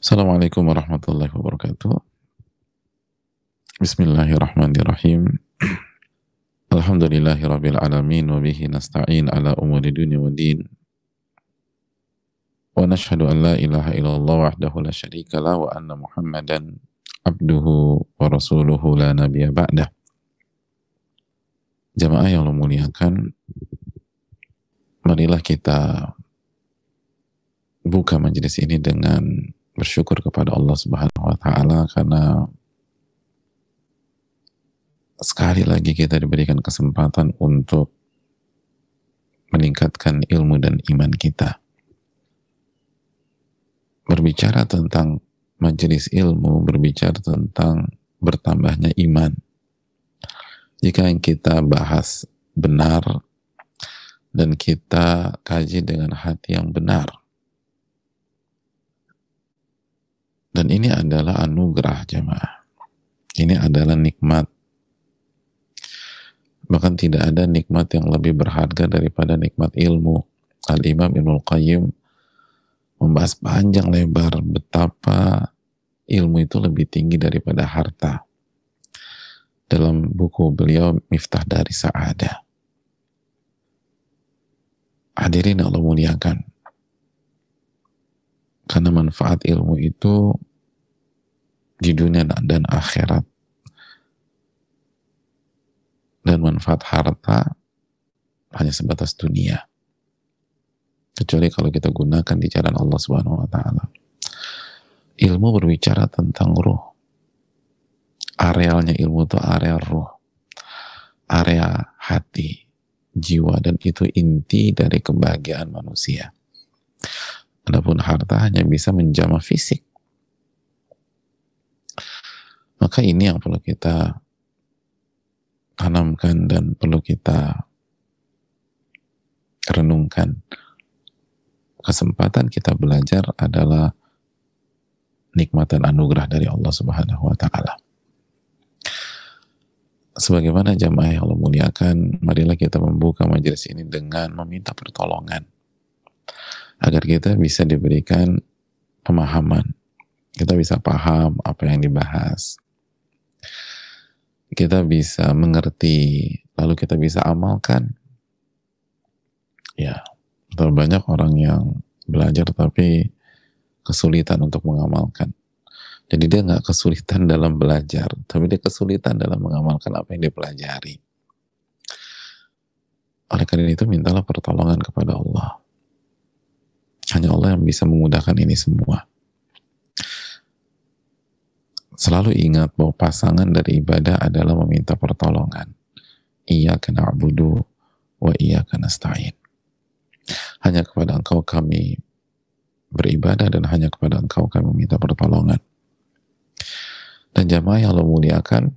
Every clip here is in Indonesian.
Assalamualaikum warahmatullahi wabarakatuh. Bismillahirrahmanirrahim. Alhamdulillahi rabbil alamin wa bihi nasta'in ala umuri dunia wa din. Wa nashhadu an la ilaha illallah wahdahu la syarika la wa anna Muhammadan abduhu wa rasuluhu la nabiyya ba'dah. Jamaah yang Allah muliakan, marilah kita buka majelis ini dengan bersyukur kepada Allah Subhanahu wa taala karena sekali lagi kita diberikan kesempatan untuk meningkatkan ilmu dan iman kita. Berbicara tentang majelis ilmu, berbicara tentang bertambahnya iman. Jika yang kita bahas benar dan kita kaji dengan hati yang benar, Dan ini adalah anugerah jemaah. Ini adalah nikmat. Bahkan tidak ada nikmat yang lebih berharga daripada nikmat ilmu. Al-Imam Ibnul Qayyim membahas panjang lebar betapa ilmu itu lebih tinggi daripada harta. Dalam buku beliau Miftah dari Sa'ada. Hadirin Allah muliakan karena manfaat ilmu itu di dunia dan akhirat. Dan manfaat harta hanya sebatas dunia. Kecuali kalau kita gunakan di jalan Allah Subhanahu wa taala. Ilmu berbicara tentang ruh. Arealnya ilmu itu area ruh. Area hati jiwa dan itu inti dari kebahagiaan manusia Adapun harta hanya bisa menjama fisik. Maka ini yang perlu kita tanamkan dan perlu kita renungkan. Kesempatan kita belajar adalah nikmatan anugerah dari Allah Subhanahu wa taala. Sebagaimana jamaah yang Allah muliakan, marilah kita membuka majelis ini dengan meminta pertolongan agar kita bisa diberikan pemahaman. Kita bisa paham apa yang dibahas. Kita bisa mengerti, lalu kita bisa amalkan. Ya, terlalu banyak orang yang belajar tapi kesulitan untuk mengamalkan. Jadi dia nggak kesulitan dalam belajar, tapi dia kesulitan dalam mengamalkan apa yang dia pelajari. Oleh karena itu mintalah pertolongan kepada Allah. Hanya Allah yang bisa memudahkan ini semua. Selalu ingat bahwa pasangan dari ibadah adalah meminta pertolongan. Iya kena abudu wa iya kena stain. Hanya kepada engkau kami beribadah dan hanya kepada engkau kami meminta pertolongan. Dan jamaah yang Allah muliakan,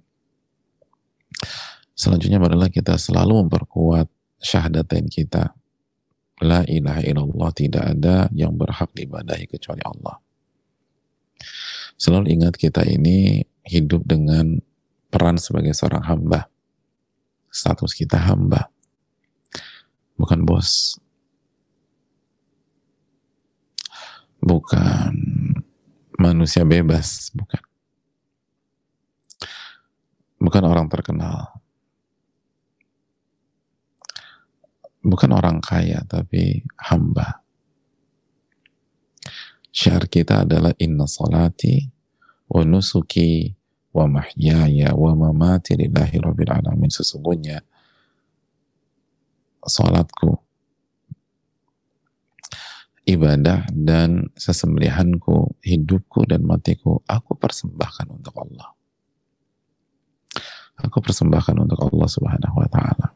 selanjutnya adalah kita selalu memperkuat syahadatain kita La ilaha illallah tidak ada yang berhak diibadahi kecuali Allah. Selalu ingat kita ini hidup dengan peran sebagai seorang hamba. Status kita hamba. Bukan bos. Bukan manusia bebas. Bukan. Bukan orang terkenal bukan orang kaya tapi hamba. Syiar kita adalah inna salati wa nusuki wa mahyaya wa mamati lillahi rabbil alamin. Sesungguhnya salatku, ibadah dan sesembelihanku, hidupku dan matiku, aku persembahkan untuk Allah. Aku persembahkan untuk Allah Subhanahu wa taala.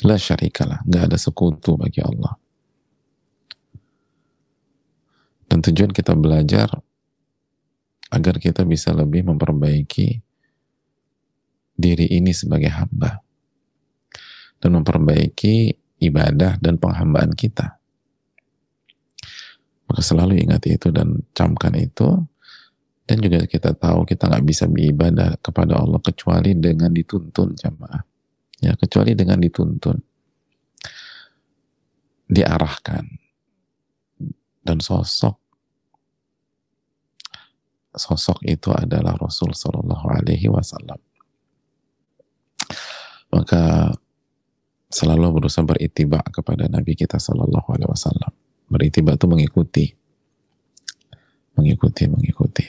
La syarikalah, nggak ada sekutu bagi Allah. Dan tujuan kita belajar agar kita bisa lebih memperbaiki diri ini sebagai hamba dan memperbaiki ibadah dan penghambaan kita. Maka selalu ingat itu dan camkan itu dan juga kita tahu kita nggak bisa beribadah kepada Allah kecuali dengan dituntun jamaah ya kecuali dengan dituntun diarahkan dan sosok sosok itu adalah Rasul Shallallahu Alaihi Wasallam. Maka selalu berusaha beritiba kepada Nabi kita Shallallahu Alaihi Wasallam. Beritiba itu mengikuti, mengikuti, mengikuti.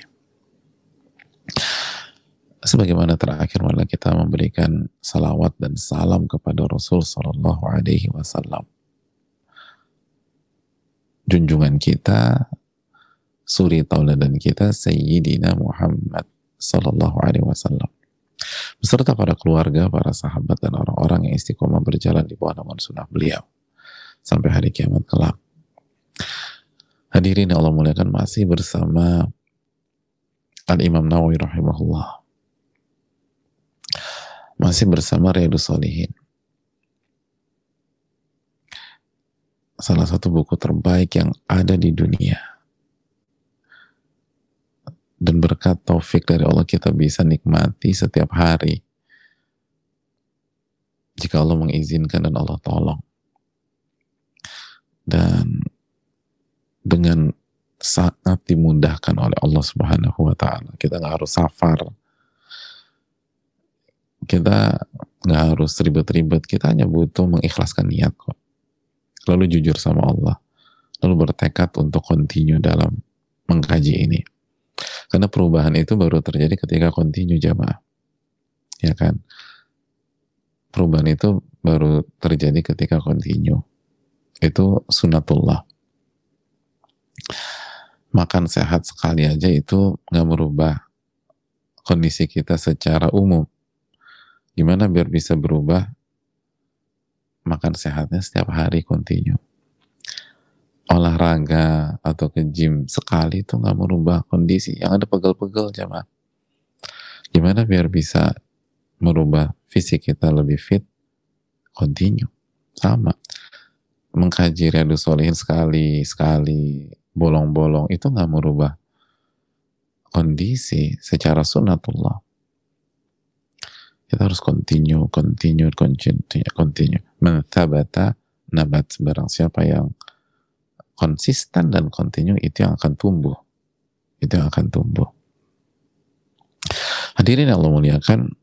Sebagaimana terakhir malah kita memberikan salawat dan salam kepada Rasul Shallallahu Alaihi Wasallam. Junjungan kita, suri tauladan kita, Sayyidina Muhammad Sallallahu Alaihi Wasallam beserta para keluarga, para sahabat dan orang-orang yang istiqomah berjalan di bawah namun sunnah beliau sampai hari kiamat kelak. Hadirin Allah muliakan masih bersama Al-Imam Nawawi rahimahullah. Masih bersama Riyadus Solihin. Salah satu buku terbaik yang ada di dunia dan berkat taufik dari Allah kita bisa nikmati setiap hari jika Allah mengizinkan dan Allah tolong dan dengan sangat dimudahkan oleh Allah Subhanahu wa taala. Kita nggak harus safar. Kita nggak harus ribet-ribet. Kita hanya butuh mengikhlaskan niat kok. Lalu jujur sama Allah. Lalu bertekad untuk continue dalam mengkaji ini. Karena perubahan itu baru terjadi ketika continue jamaah. Ya kan? Perubahan itu baru terjadi ketika continue. Itu sunatullah. Makan sehat sekali aja itu nggak merubah kondisi kita secara umum. Gimana biar bisa berubah? Makan sehatnya setiap hari continue. Olahraga atau ke gym sekali itu nggak merubah kondisi. Yang ada pegel-pegel jemaah gimana biar bisa merubah fisik kita lebih fit? Continue. Sama. Mengkaji redu solihin sekali sekali bolong-bolong itu nggak merubah kondisi secara sunatullah kita harus continue continue continue continue menthabata nabat barang siapa yang konsisten dan kontinu itu yang akan tumbuh. Itu yang akan tumbuh. Hadirin yang Allah muliakan,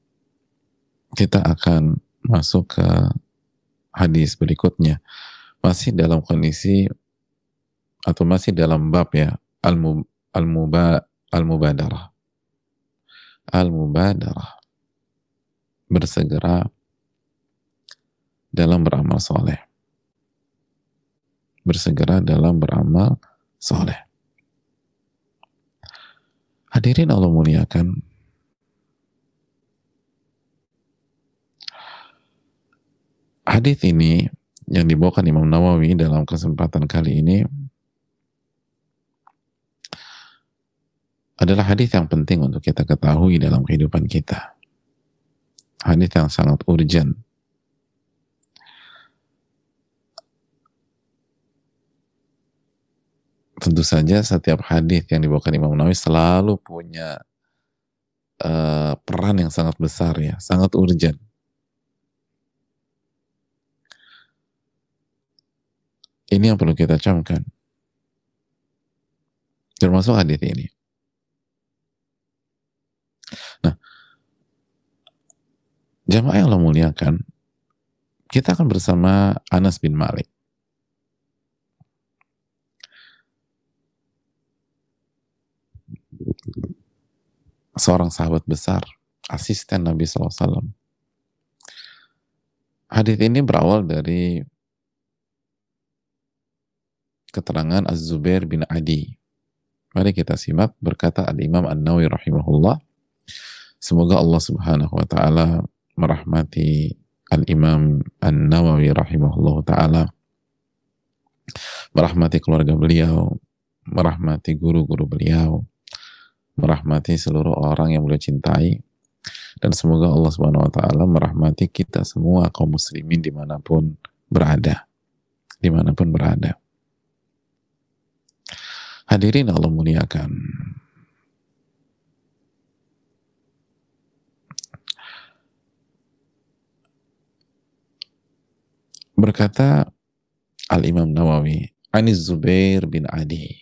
kita akan masuk ke hadis berikutnya. Masih dalam kondisi atau masih dalam bab ya al-muba al-mubadarah. Al-mubadarah. Bersegera dalam beramal soleh bersegera dalam beramal soleh. Hadirin Allah muliakan. Hadis ini yang dibawakan Imam Nawawi dalam kesempatan kali ini adalah hadis yang penting untuk kita ketahui dalam kehidupan kita. Hadis yang sangat urgent tentu saja setiap hadis yang dibawakan Imam Nawawi selalu punya uh, peran yang sangat besar ya, sangat urgent. Ini yang perlu kita camkan. Termasuk hadis ini. Nah, jamaah yang Allah muliakan, kita akan bersama Anas bin Malik. seorang sahabat besar, asisten Nabi SAW. Hadis ini berawal dari keterangan Az-Zubair bin Adi. Mari kita simak berkata Al-Imam An-Nawi rahimahullah. Semoga Allah subhanahu wa ta'ala merahmati Al-Imam An-Nawawi rahimahullah ta'ala. Merahmati keluarga beliau, merahmati guru-guru beliau, merahmati seluruh orang yang beliau cintai. Dan semoga Allah Subhanahu wa taala merahmati kita semua kaum muslimin di mana pun berada. Di mana pun berada. Hadirin Allah muliakan berkata Al-Imam Nawawi, Anis Zubair bin Adi.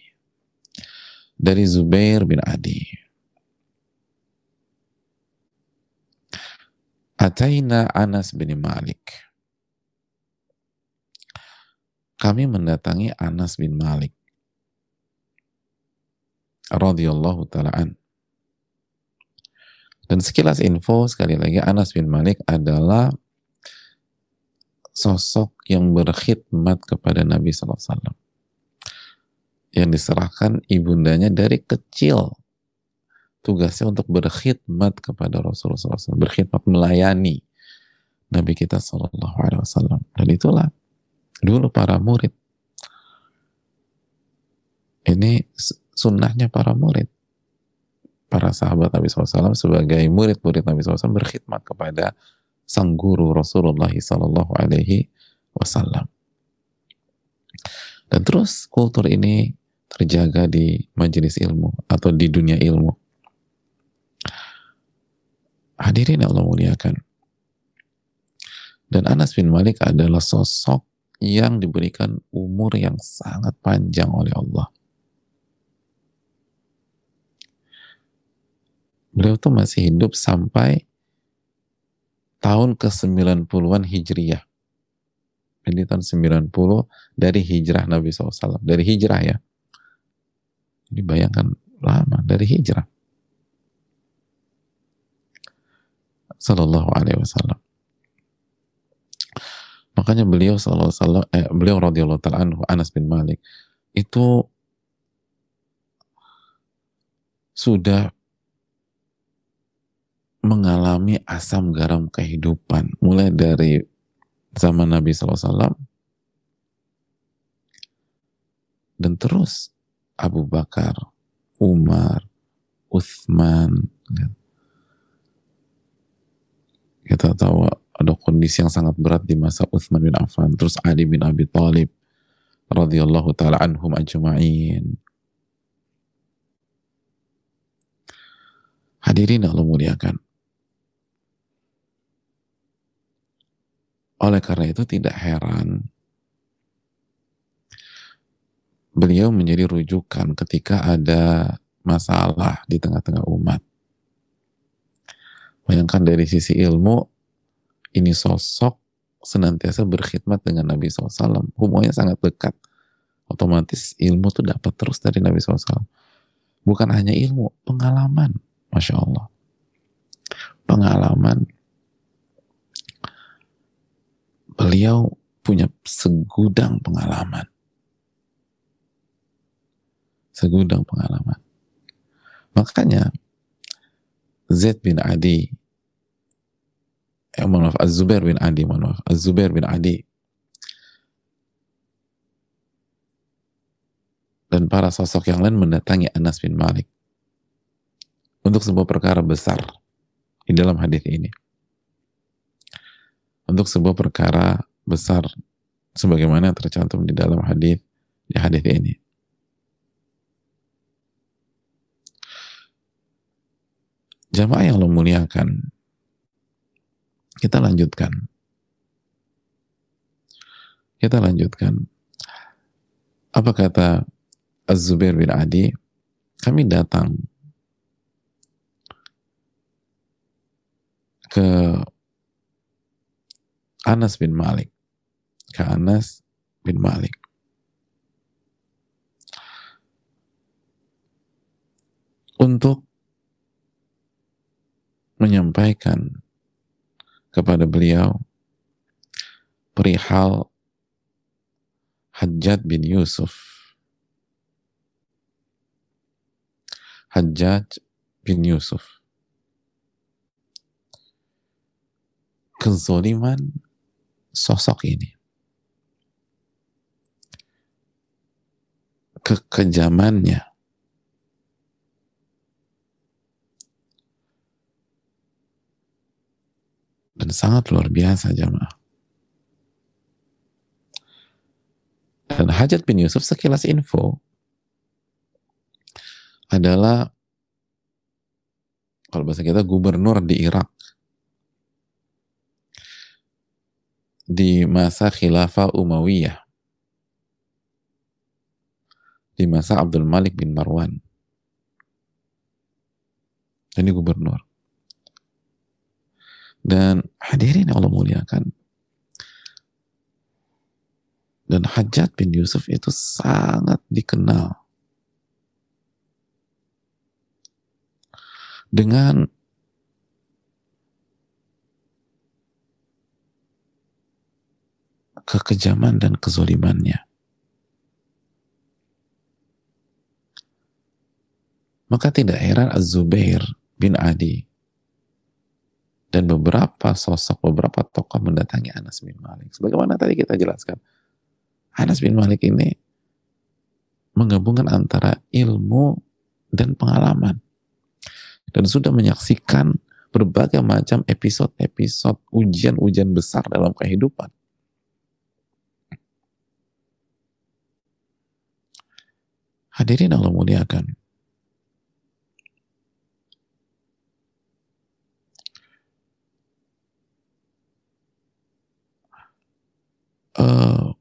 Dari Zubair bin Adi. Ataina Anas bin Malik. Kami mendatangi Anas bin Malik. radhiyallahu taalaan. Dan sekilas info sekali lagi Anas bin Malik adalah sosok yang berkhidmat kepada Nabi SAW yang diserahkan ibundanya dari kecil. Tugasnya untuk berkhidmat kepada Rasulullah SAW berkhidmat melayani Nabi kita Sallallahu Alaihi dan itulah dulu para murid. Ini sunnahnya para murid. Para sahabat Nabi SAW sebagai murid-murid Nabi SAW berkhidmat kepada sang guru Rasulullah Sallallahu Alaihi Wasallam. Dan terus kultur ini terjaga di majelis ilmu atau di dunia ilmu. Hadirin Allah muliakan. Dan Anas bin Malik adalah sosok yang diberikan umur yang sangat panjang oleh Allah. Beliau tuh masih hidup sampai tahun ke-90-an Hijriyah. Jadi tahun 90 dari hijrah Nabi SAW. Dari hijrah ya. Jadi bayangkan lama dari hijrah. Sallallahu alaihi wasallam. Makanya beliau sallallahu alaihi eh, beliau radhiyallahu taala anhu Anas bin Malik itu sudah mengalami asam garam kehidupan. Mulai dari zaman Nabi SAW dan terus Abu Bakar, Umar, Uthman ya. kita tahu ada kondisi yang sangat berat di masa Uthman bin Affan terus Ali bin Abi Thalib radhiyallahu taala anhum ajma'in. Hadirin Allah muliakan Oleh karena itu tidak heran beliau menjadi rujukan ketika ada masalah di tengah-tengah umat. Bayangkan dari sisi ilmu, ini sosok senantiasa berkhidmat dengan Nabi SAW. Hubungannya sangat dekat. Otomatis ilmu itu dapat terus dari Nabi SAW. Bukan hanya ilmu, pengalaman. Masya Allah. Pengalaman beliau punya segudang pengalaman. Segudang pengalaman. Makanya Zaid bin Adi eh, maaf, Az-Zubair bin Adi, maaf, Az-Zubair bin Adi dan para sosok yang lain mendatangi Anas bin Malik untuk sebuah perkara besar di dalam hadis ini untuk sebuah perkara besar sebagaimana tercantum di dalam hadis di hadis ini. Jamaah yang lo muliakan, kita lanjutkan. Kita lanjutkan. Apa kata Az-Zubair bin Adi? Kami datang ke Anas bin Malik. Ke Anas bin Malik. Untuk menyampaikan kepada beliau perihal Hajjat bin Yusuf. Hajjat bin Yusuf. Kezoliman sosok ini. Kekejamannya. Dan sangat luar biasa jamaah. Dan Hajat bin Yusuf sekilas info adalah kalau bahasa kita gubernur di Irak di masa khilafah Umayyah. Di masa Abdul Malik bin Marwan. Ini gubernur. Dan hadirin yang Allah muliakan, dan Hajat bin Yusuf itu sangat dikenal. Dengan kekejaman dan kezolimannya. Maka tidak heran Az-Zubair bin Adi dan beberapa sosok, beberapa tokoh mendatangi Anas bin Malik. Sebagaimana tadi kita jelaskan, Anas bin Malik ini menggabungkan antara ilmu dan pengalaman. Dan sudah menyaksikan berbagai macam episode-episode ujian-ujian besar dalam kehidupan. Hadirin Allah muliakan. Uh,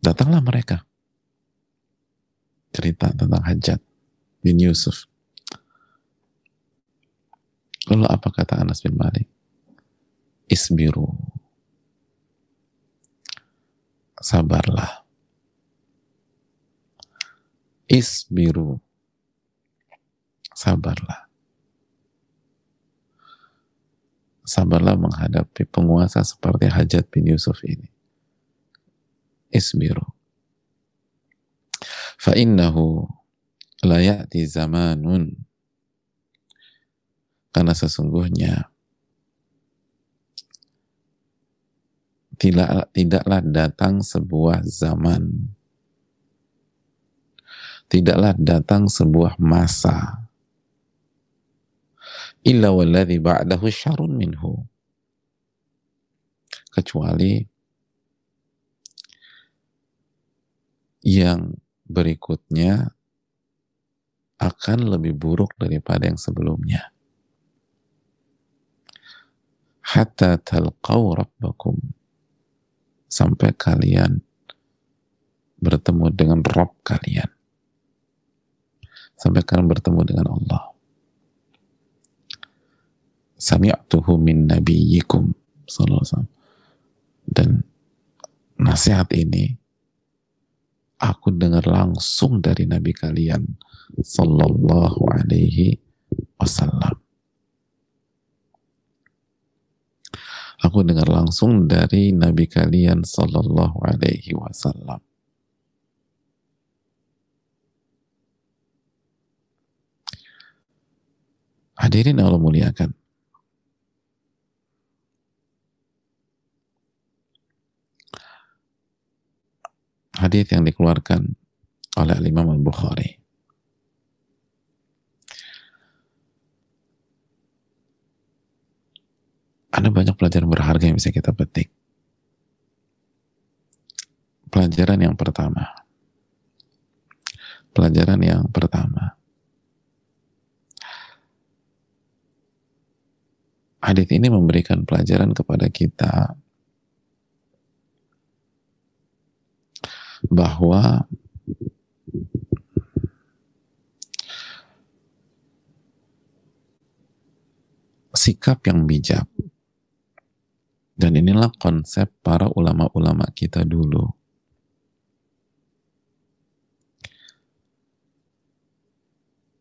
datanglah mereka cerita tentang Hajat bin Yusuf. Lalu apa kata Anas bin Malik? Isbiru. Sabarlah. Isbiru. Sabarlah. Sabarlah menghadapi penguasa seperti Hajat bin Yusuf ini. Isbiru. Fa'innahu la ya'ti zamanun karena sesungguhnya tidak, tidaklah datang sebuah zaman tidaklah datang sebuah masa illa walladhi ba'dahu syarun minhu kecuali yang berikutnya akan lebih buruk daripada yang sebelumnya. Hatta talqaw rabbakum. Sampai kalian bertemu dengan Rabb kalian. Sampai kalian bertemu dengan Allah. Sami'tuhu min nabiyyikum. Dan nasihat ini aku dengar langsung dari Nabi kalian sallallahu alaihi wasallam. Aku dengar langsung dari Nabi kalian sallallahu alaihi wasallam. Hadirin Allah muliakan. hadis yang dikeluarkan oleh Imam Al-Bukhari. Ada banyak pelajaran berharga yang bisa kita petik. Pelajaran yang pertama. Pelajaran yang pertama. Hadis ini memberikan pelajaran kepada kita bahwa sikap yang bijak dan inilah konsep para ulama-ulama kita dulu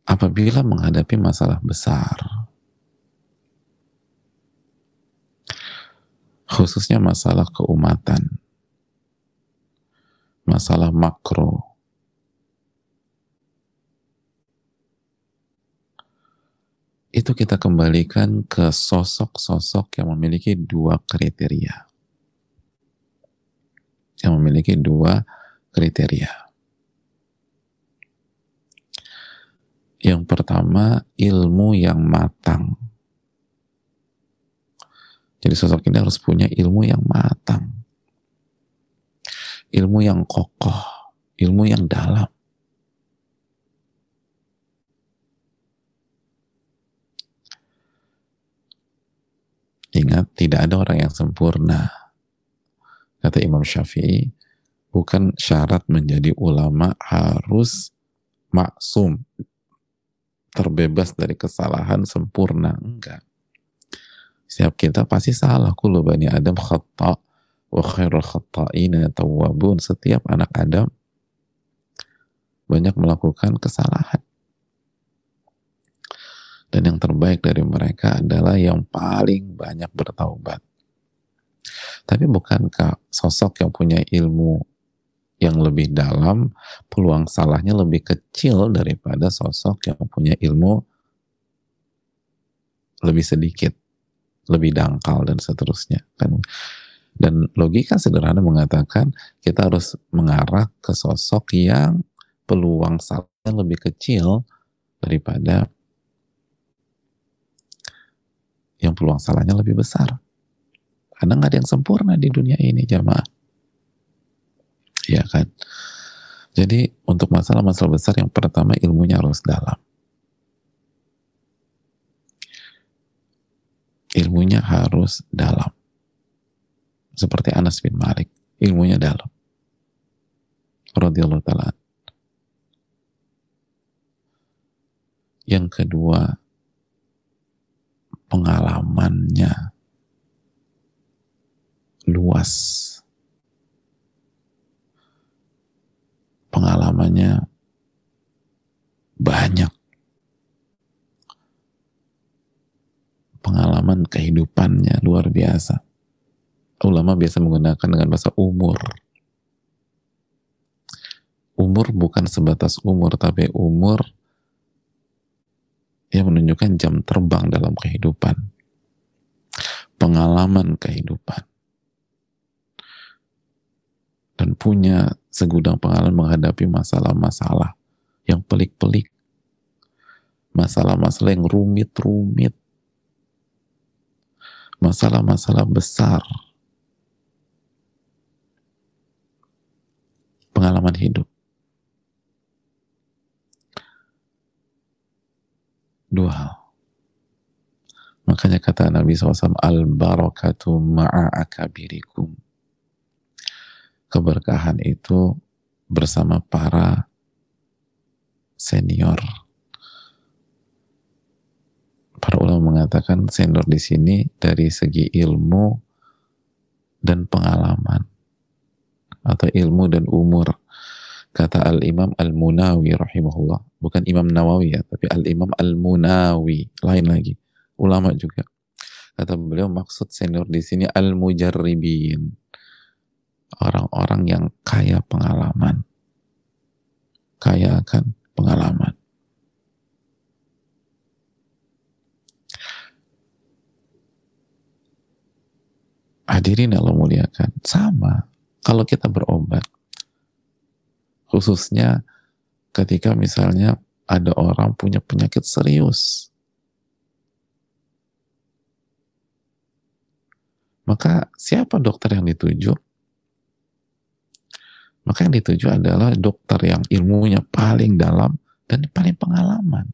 apabila menghadapi masalah besar khususnya masalah keumatan masalah makro. Itu kita kembalikan ke sosok-sosok yang memiliki dua kriteria. Yang memiliki dua kriteria. Yang pertama, ilmu yang matang. Jadi sosok ini harus punya ilmu yang matang ilmu yang kokoh, ilmu yang dalam. Ingat, tidak ada orang yang sempurna. Kata Imam Syafi'i, bukan syarat menjadi ulama harus maksum terbebas dari kesalahan sempurna. Enggak. Setiap kita pasti salah. Kullu bani adam khata wa khairul khata'ina tawwabun. Setiap anak Adam banyak melakukan kesalahan dan yang terbaik dari mereka adalah yang paling banyak bertaubat tapi bukankah sosok yang punya ilmu yang lebih dalam, peluang salahnya lebih kecil daripada sosok yang punya ilmu lebih sedikit, lebih dangkal dan seterusnya. Kan dan logika sederhana mengatakan kita harus mengarah ke sosok yang peluang salahnya lebih kecil daripada yang peluang salahnya lebih besar. Karena nggak ada yang sempurna di dunia ini, jamaah. Ya kan? Jadi untuk masalah-masalah besar yang pertama ilmunya harus dalam. Ilmunya harus dalam. Seperti Anas bin Malik, ilmunya dalam. Radiyallahu ta'ala. Yang kedua, pengalamannya luas. Pengalamannya banyak. Pengalaman kehidupannya luar biasa. Ulama biasa menggunakan dengan bahasa umur. Umur bukan sebatas umur, tapi umur yang menunjukkan jam terbang dalam kehidupan. Pengalaman kehidupan dan punya segudang pengalaman menghadapi masalah-masalah yang pelik-pelik, masalah-masalah yang rumit-rumit, masalah-masalah besar, pengalaman hidup. Dua hal. Makanya kata Nabi SAW, Al-barakatu ma'a akabirikum keberkahan itu bersama para senior. Para ulama mengatakan senior di sini dari segi ilmu dan pengalaman atau ilmu dan umur. Kata Al-Imam Al-Munawi rahimahullah, bukan Imam Nawawi ya, tapi Al-Imam Al-Munawi, lain lagi. Ulama juga. Kata beliau maksud senior di sini al-mujarribin orang-orang yang kaya pengalaman. Kaya akan pengalaman. Hadirin Allah muliakan. Sama. Kalau kita berobat. Khususnya ketika misalnya ada orang punya penyakit serius. Maka siapa dokter yang dituju? Maka yang dituju adalah dokter yang ilmunya paling dalam dan paling pengalaman.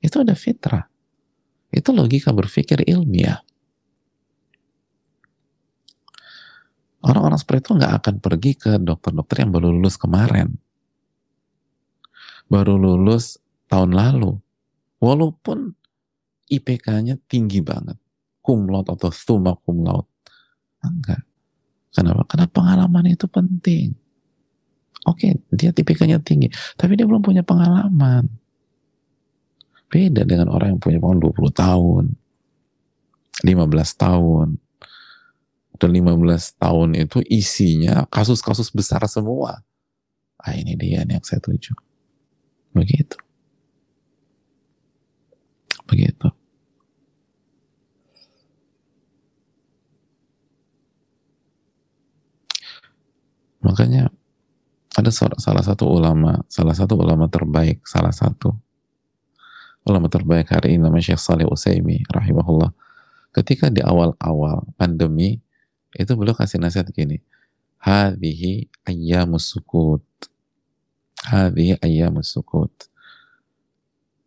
Itu ada fitrah. Itu logika berpikir ilmiah. Orang-orang seperti itu nggak akan pergi ke dokter-dokter yang baru lulus kemarin. Baru lulus tahun lalu. Walaupun IPK-nya tinggi banget. Kumlaut atau summa kumlaut. Enggak. Kenapa? Karena pengalaman itu penting. Oke, dia tipikalnya tinggi, tapi dia belum punya pengalaman. Beda dengan orang yang punya pengalaman 20 tahun, 15 tahun. Dan 15 tahun itu isinya kasus-kasus besar semua. Ah ini dia yang saya tuju. Begitu. Begitu. Makanya ada salah satu ulama, salah satu ulama terbaik, salah satu ulama terbaik hari ini namanya Syekh Saleh Utsaimin rahimahullah. Ketika di awal-awal pandemi itu beliau kasih nasihat gini, hadhihi ayyamus sukut. Hadhihi ayyamus sukut.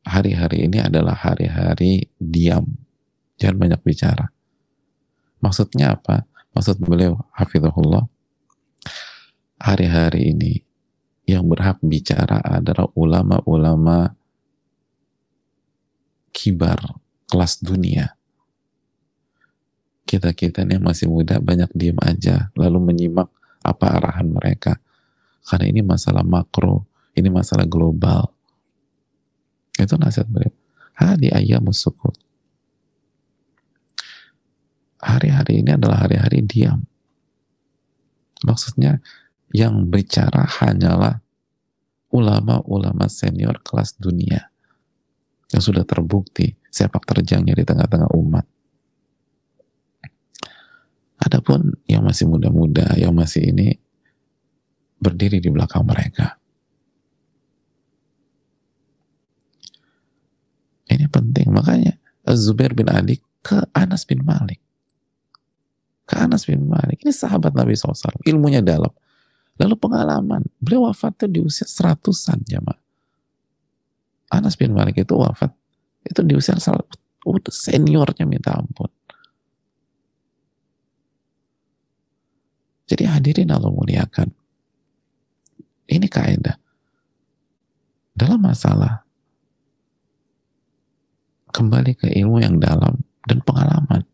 Hari-hari ini adalah hari-hari diam. Jangan banyak bicara. Maksudnya apa? Maksud beliau, hafizahullah, hari-hari ini yang berhak bicara adalah ulama-ulama kibar kelas dunia. Kita-kita ini masih muda banyak diem aja lalu menyimak apa arahan mereka. Karena ini masalah makro, ini masalah global. Itu nasihat beliau. Hadi ayam sukut. Hari-hari ini adalah hari-hari diam. Maksudnya yang bicara hanyalah ulama-ulama senior kelas dunia yang sudah terbukti sepak terjangnya di tengah-tengah umat. Adapun yang masih muda-muda, yang masih ini berdiri di belakang mereka. Ini penting, makanya Zubair bin Ali ke Anas bin Malik. Ke Anas bin Malik. Ini sahabat Nabi SAW. Ilmunya dalam. Lalu pengalaman. Beliau wafat itu di usia seratusan jamaah. Anas bin Malik itu wafat. Itu di usia seniornya minta ampun. Jadi hadirin Allah muliakan. Ini kaidah. Dalam masalah kembali ke ilmu yang dalam dan pengalaman.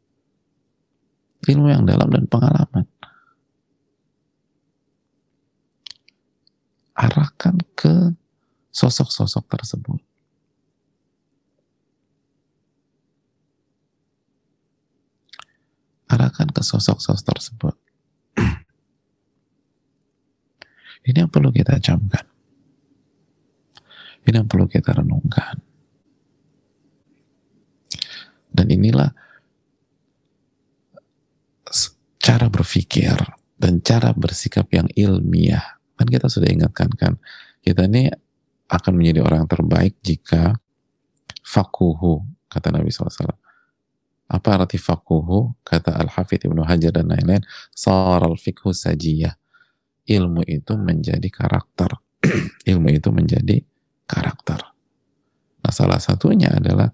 Ilmu yang dalam dan pengalaman. Arahkan ke sosok-sosok tersebut. Arahkan ke sosok-sosok tersebut. Ini yang perlu kita camkan. Ini yang perlu kita renungkan. Dan inilah cara berpikir dan cara bersikap yang ilmiah. Kan kita sudah ingatkan kan, kita ini akan menjadi orang terbaik jika fakuhu, kata Nabi SAW. Apa arti fakuhu? Kata Al-Hafidh Ibnu Hajar dan lain-lain, saral fikhu sajiyah ilmu itu menjadi karakter. ilmu itu menjadi karakter. Nah, salah satunya adalah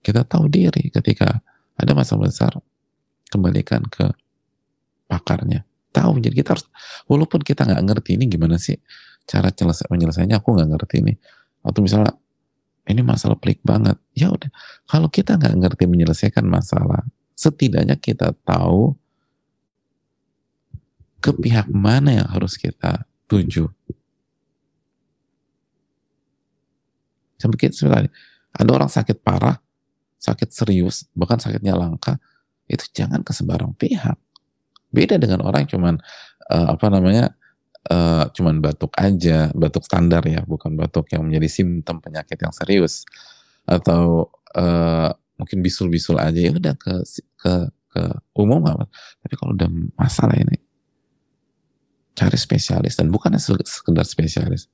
kita tahu diri ketika ada masalah besar, kembalikan ke pakarnya. Tahu, jadi kita harus, walaupun kita nggak ngerti ini gimana sih cara menyelesaikannya, aku nggak ngerti ini. Atau misalnya, ini masalah pelik banget. Ya udah, kalau kita nggak ngerti menyelesaikan masalah, setidaknya kita tahu ke pihak mana yang harus kita tuju. Seperti sekali, ada orang sakit parah, sakit serius, bahkan sakitnya langka, itu jangan ke sembarang pihak. Beda dengan orang cuman uh, apa namanya uh, cuman batuk aja, batuk standar ya, bukan batuk yang menjadi simptom penyakit yang serius atau uh, mungkin bisul-bisul aja ya udah ke ke ke umum nggak tapi kalau udah masalah ini cari spesialis dan bukan sekedar spesialis.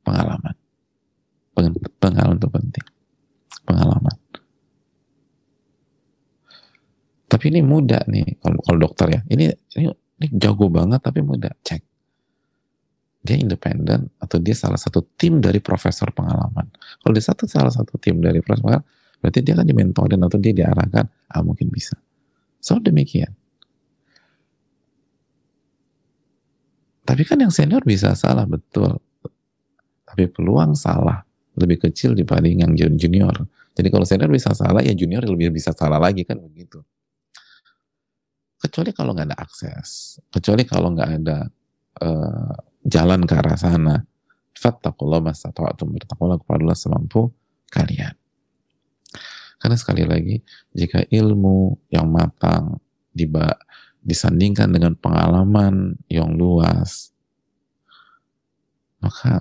Pengalaman. Pengalaman itu penting. Pengalaman. Tapi ini mudah nih kalau, kalau dokter ya. Ini, ini ini jago banget tapi mudah. Cek. Dia independen atau dia salah satu tim dari profesor pengalaman. Kalau dia satu salah satu tim dari profesor berarti dia kan dimentorin atau dia diarahkan? Ah mungkin bisa. So demikian Tapi kan yang senior bisa salah, betul. Tapi peluang salah lebih kecil dibanding yang junior. Jadi kalau senior bisa salah, ya junior lebih bisa salah lagi kan begitu. Kecuali kalau nggak ada akses, kecuali kalau nggak ada uh, jalan ke arah sana. Fattakullah masata'atum bertakwalah kepada Allah semampu kalian. Karena sekali lagi, jika ilmu yang matang disandingkan dengan pengalaman yang luas, maka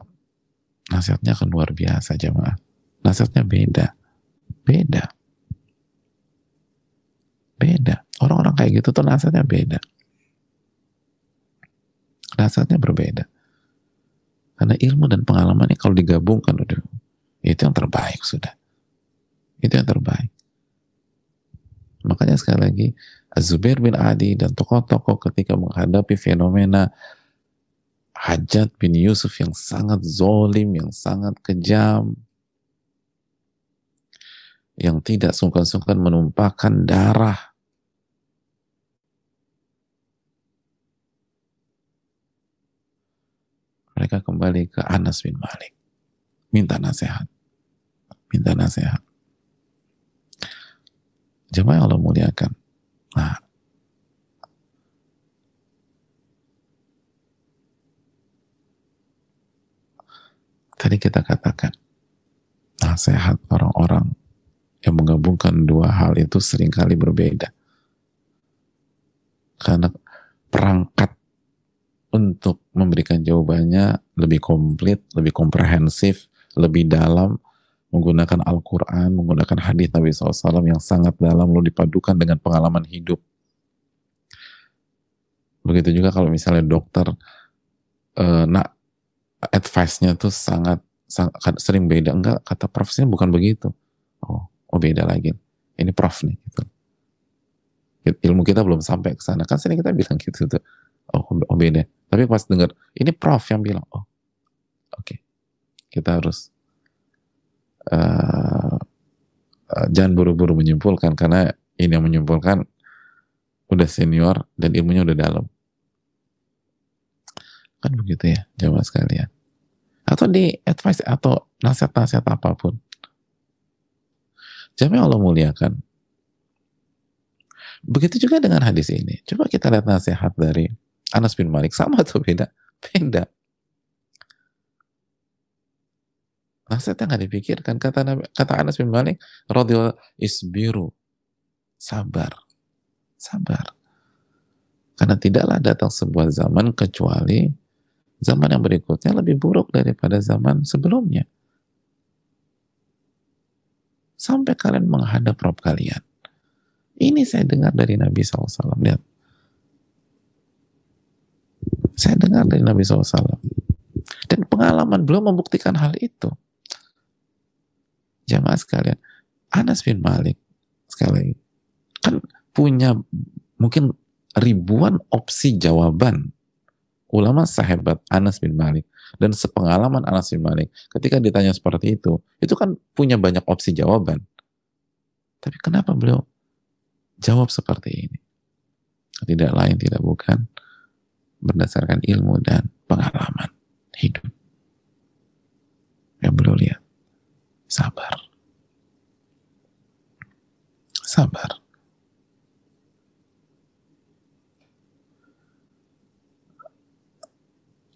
nasihatnya akan luar biasa jemaah. Nasihatnya beda. Beda. Beda. Orang-orang kayak gitu tuh nasihatnya beda. Nasihatnya berbeda. Karena ilmu dan pengalaman ini kalau digabungkan udah itu yang terbaik sudah. Itu yang terbaik. Makanya sekali lagi Zubair bin Adi dan tokoh-tokoh ketika menghadapi fenomena Hajat bin Yusuf yang sangat zolim, yang sangat kejam, yang tidak sungkan-sungkan menumpahkan darah. Mereka kembali ke Anas bin Malik. Minta nasihat. Minta nasihat. Jemaah Allah muliakan. Nah, tadi kita katakan nasihat orang-orang yang menggabungkan dua hal itu sering kali berbeda. Karena perangkat untuk memberikan jawabannya lebih komplit, lebih komprehensif, lebih dalam, menggunakan Al-Quran, menggunakan hadis Nabi SAW yang sangat dalam, lalu dipadukan dengan pengalaman hidup. Begitu juga kalau misalnya dokter, uh, nak advice-nya tuh sangat, sangat sering beda. Enggak, kata profesinya bukan begitu. Oh, oh beda lagi. Ini prof nih. Gitu. Ilmu kita belum sampai ke sana. Kan sering kita bilang gitu tuh. Oh, oh beda. Tapi pas dengar, ini prof yang bilang, oh oke, okay. kita harus uh, uh, jangan buru-buru menyimpulkan karena ini yang menyimpulkan udah senior dan ilmunya udah dalam. Kan begitu ya, jamaah sekalian. Atau di advice atau nasihat-nasihat apa pun. Jamaah Allah muliakan. Begitu juga dengan hadis ini. Coba kita lihat nasihat dari Anas bin Malik sama atau beda? Beda. Yang nggak dipikirkan kata kata Anas bin Malik, isbiru, sabar, sabar. Karena tidaklah datang sebuah zaman kecuali zaman yang berikutnya lebih buruk daripada zaman sebelumnya. Sampai kalian menghadap Rob kalian. Ini saya dengar dari Nabi SAW. Lihat. Saya dengar dari Nabi SAW. Dan pengalaman belum membuktikan hal itu. Jamaah sekalian, Anas bin Malik sekali. Kan punya mungkin ribuan opsi jawaban ulama sahabat Anas bin Malik dan sepengalaman Anas bin Malik. Ketika ditanya seperti itu itu kan punya banyak opsi jawaban. Tapi kenapa beliau jawab seperti ini? Tidak lain tidak bukan berdasarkan ilmu dan pengalaman hidup. Yang beliau lihat. Sabar. Sabar.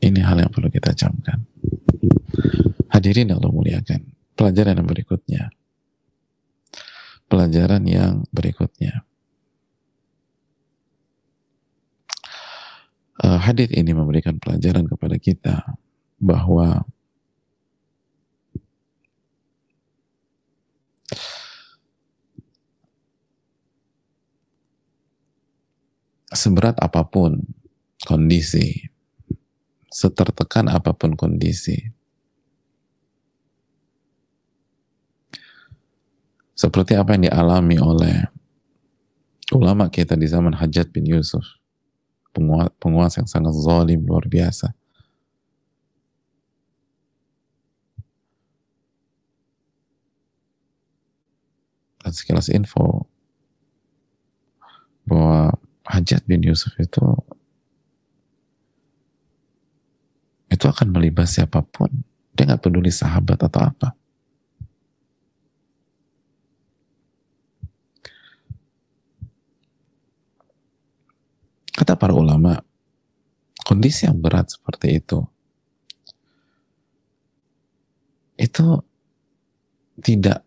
Ini hal yang perlu kita camkan. Hadirin Allah muliakan. Pelajaran yang berikutnya. Pelajaran yang berikutnya. uh, hadis ini memberikan pelajaran kepada kita bahwa seberat apa pun kondisi, setertekan apa pun kondisi, seperti apa yang dialami oleh ulama kita di zaman Hajat bin Yusuf penguasa yang sangat zalim luar biasa. Dan sekilas info bahwa Hajat bin Yusuf itu itu akan melibas siapa pun. Dia nggak peduli sahabat atau apa. Kata para ulama, kondisi yang berat seperti itu, itu tidak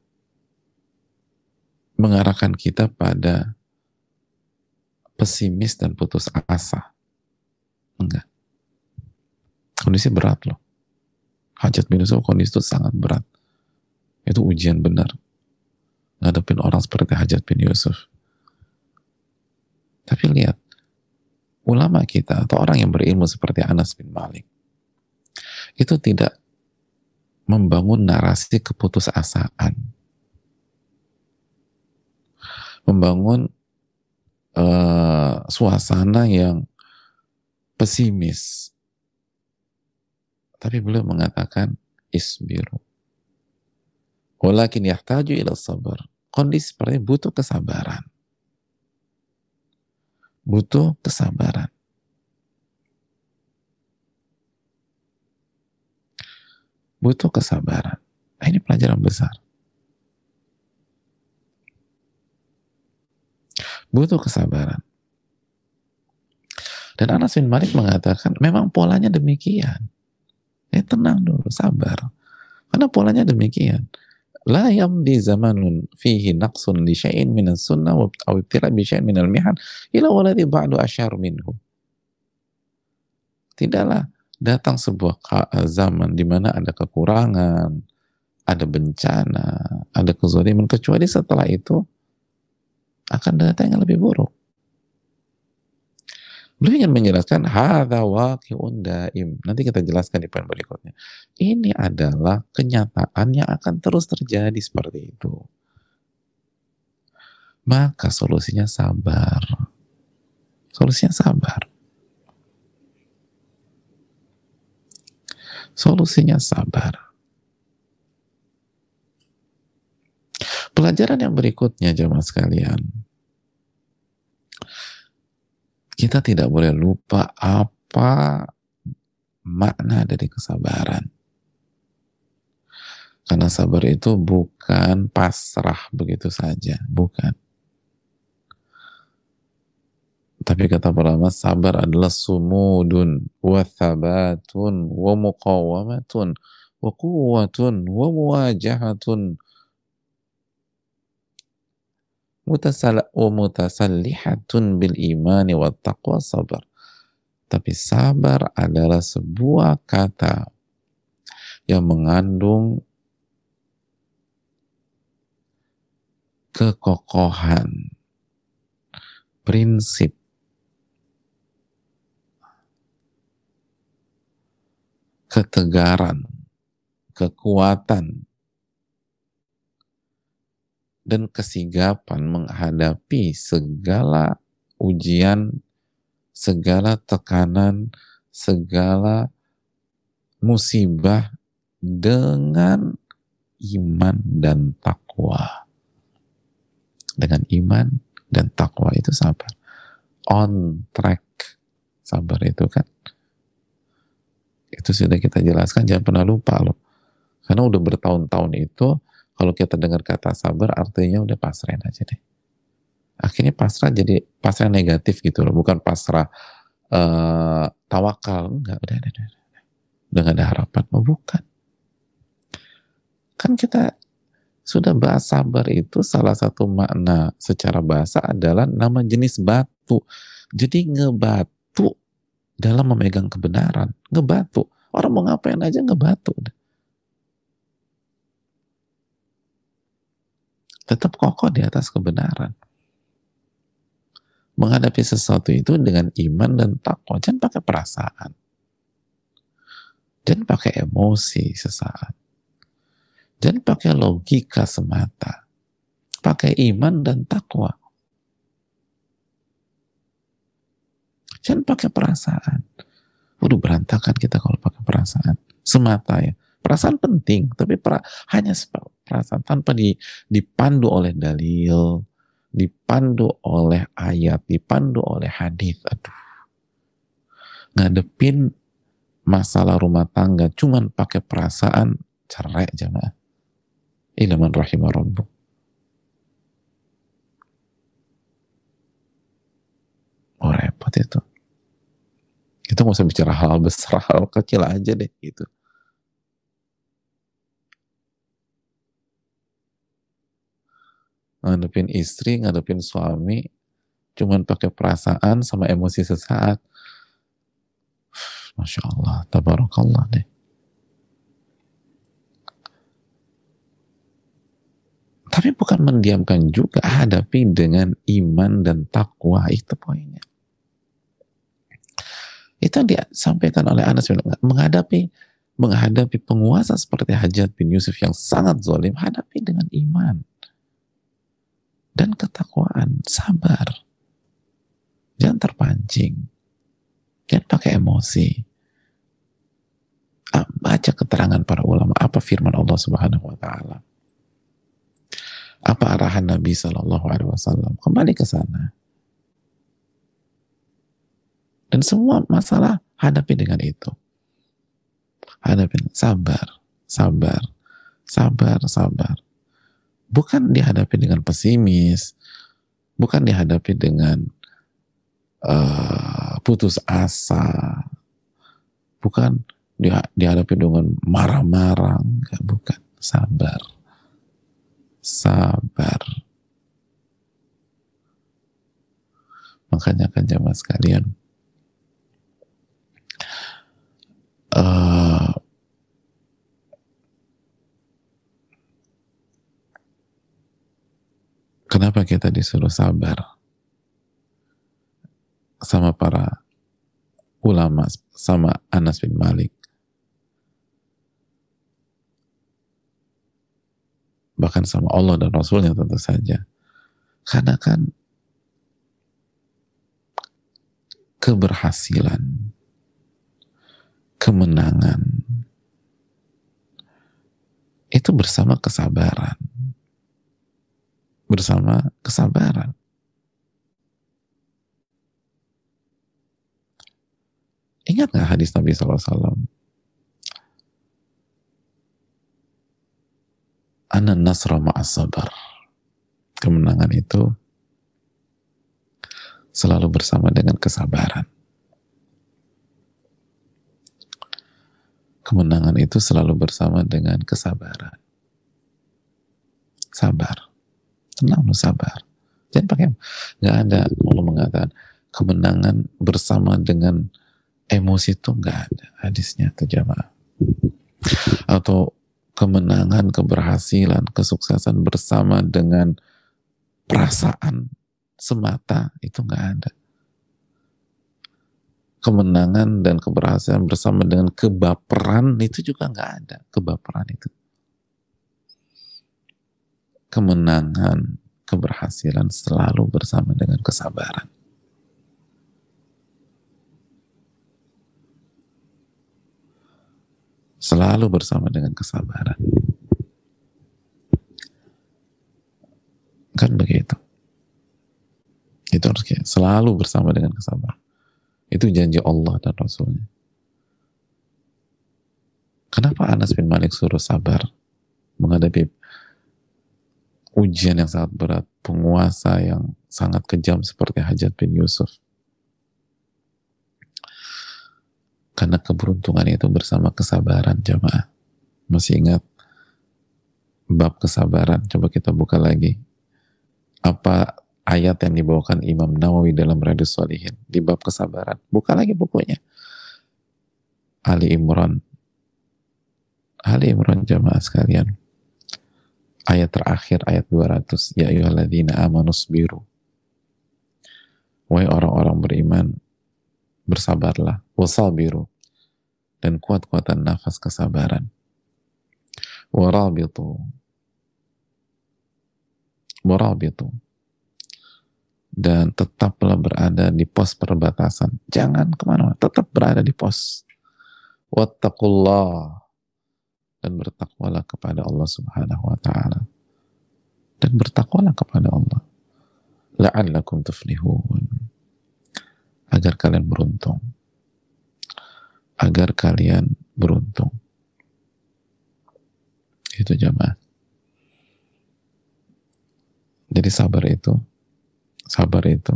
mengarahkan kita pada pesimis dan putus asa. Enggak. Kondisi berat loh. Hajat bin Yusuf kondisi itu sangat berat. Itu ujian benar. Ngadepin orang seperti Hajat bin Yusuf. Tapi lihat, ulama kita atau orang yang berilmu seperti Anas bin Malik itu tidak membangun narasi keputusasaan membangun uh, suasana yang pesimis tapi beliau mengatakan isbiru walakin yahtaju ila sabar kondisi seperti butuh kesabaran butuh kesabaran. Butuh kesabaran. Nah, ini pelajaran besar. Butuh kesabaran. Dan Anas bin Malik mengatakan, memang polanya demikian. Eh tenang dulu, sabar. Karena polanya demikian. La yamdi zamanun fihi naqsun li syai'in min sunnah wa ibtila bi syai'in min al-mihan ila waladi ba'du asyar minhu. Tidaklah datang sebuah zaman di mana ada kekurangan, ada bencana, ada kezaliman kecuali setelah itu akan datang yang lebih buruk. Beliau ingin menjelaskan hadza waqi'un daim. Nanti kita jelaskan di poin berikutnya. Ini adalah kenyataan yang akan terus terjadi seperti itu. Maka solusinya sabar. Solusinya sabar. Solusinya sabar. Pelajaran yang berikutnya jemaah sekalian kita tidak boleh lupa apa makna dari kesabaran. Karena sabar itu bukan pasrah begitu saja, bukan. Tapi kata para ulama, sabar adalah sumudun, wa thabatun, wa muqawamatun, wa quwwatun, wa muwajahatun, mutasallihatun bil imani wa taqwa. Tapi sabar adalah sebuah kata yang mengandung kekokohan, prinsip, ketegaran, kekuatan, dan kesigapan menghadapi segala ujian, segala tekanan, segala musibah dengan iman dan takwa. Dengan iman dan takwa itu sabar. On track sabar itu kan. Itu sudah kita jelaskan, jangan pernah lupa loh. Karena udah bertahun-tahun itu kalau kita dengar kata sabar artinya udah pasrah aja deh. Akhirnya pasrah jadi pasrah negatif gitu loh, bukan pasrah uh, tawakal. Enggak, udah, udah, udah, udah. Udah ada harapan. Oh, bukan. Kan kita sudah bahas sabar itu salah satu makna secara bahasa adalah nama jenis batu. Jadi ngebatu dalam memegang kebenaran. Ngebatu. Orang mau ngapain aja ngebatu. Tetap kokoh di atas kebenaran. Menghadapi sesuatu itu dengan iman dan takwa, jangan pakai perasaan. Jangan pakai emosi sesaat. Jangan pakai logika semata. Pakai iman dan takwa. Jangan pakai perasaan. Udah berantakan kita kalau pakai perasaan. Semata ya. Perasaan penting, tapi pra, hanya perasaan tanpa di, dipandu oleh dalil, dipandu oleh ayat, dipandu oleh hadis. Aduh. Ngadepin masalah rumah tangga cuman pakai perasaan cerai jamaah. Ilaman rahimah rabbuk. Oh repot itu. Itu nggak usah bicara hal besar, hal kecil aja deh gitu. Ngadepin istri, ngadepin suami, cuman pakai perasaan sama emosi sesaat. Masya Allah, tabarakallah deh. Tapi bukan mendiamkan juga, hadapi dengan iman dan takwa, itu poinnya. Itu yang disampaikan oleh Anas bin menghadapi menghadapi penguasa seperti Hajat bin Yusuf yang sangat zalim, hadapi dengan iman dan ketakwaan, sabar. Jangan terpancing. Jangan pakai emosi. Ah, baca keterangan para ulama, apa firman Allah Subhanahu wa taala. Apa arahan Nabi Shallallahu alaihi wasallam? Kembali ke sana. Dan semua masalah hadapi dengan itu. Hadapi sabar, sabar, sabar, sabar bukan dihadapi dengan pesimis, bukan dihadapi dengan uh, putus asa, bukan dihadapi dengan marah-marah, bukan. Sabar, sabar. Makanya kan jamaah sekalian, uh, kenapa kita disuruh sabar sama para ulama, sama Anas bin Malik, bahkan sama Allah dan Rasulnya tentu saja. Karena kan keberhasilan, kemenangan, itu bersama kesabaran. Bersama kesabaran. Ingat nggak hadis Nabi SAW? Ana nasra ma'as sabar. Kemenangan itu selalu bersama dengan kesabaran. Kemenangan itu selalu bersama dengan kesabaran. Sabar. Tenang lu sabar. Jangan pakai, nggak ada Allah mengatakan kemenangan bersama dengan emosi itu nggak ada hadisnya itu jamaah. Atau kemenangan, keberhasilan, kesuksesan bersama dengan perasaan semata itu nggak ada. Kemenangan dan keberhasilan bersama dengan kebaperan itu juga nggak ada. Kebaperan itu. Kemenangan, keberhasilan selalu bersama dengan kesabaran. Selalu bersama dengan kesabaran. Kan begitu. Itu harus kayak selalu bersama dengan kesabaran. Itu janji Allah dan Rasulnya. Kenapa Anas bin Malik suruh sabar menghadapi ujian yang sangat berat, penguasa yang sangat kejam seperti Hajat bin Yusuf? Karena keberuntungan itu bersama kesabaran jamaah. Masih ingat bab kesabaran? Coba kita buka lagi. Apa ayat yang dibawakan Imam Nawawi dalam Riyadus Salihin di bab kesabaran. Buka lagi bukunya. Ali Imran. Ali Imran jamaah sekalian. Ayat terakhir, ayat 200. Ya ayuhalladzina amanus biru. Wahai orang-orang beriman, bersabarlah. Wasal biru. Dan kuat-kuatan nafas kesabaran. Warabitu. Warabitu dan tetaplah berada di pos perbatasan. Jangan ke mana-mana, tetap berada di pos. Wattaqullah dan bertakwalah kepada Allah Subhanahu wa taala. Dan bertakwalah kepada Allah. La'allakum tuflihun. Agar kalian beruntung. Agar kalian beruntung. Itu jamaah. Jadi sabar itu sabar itu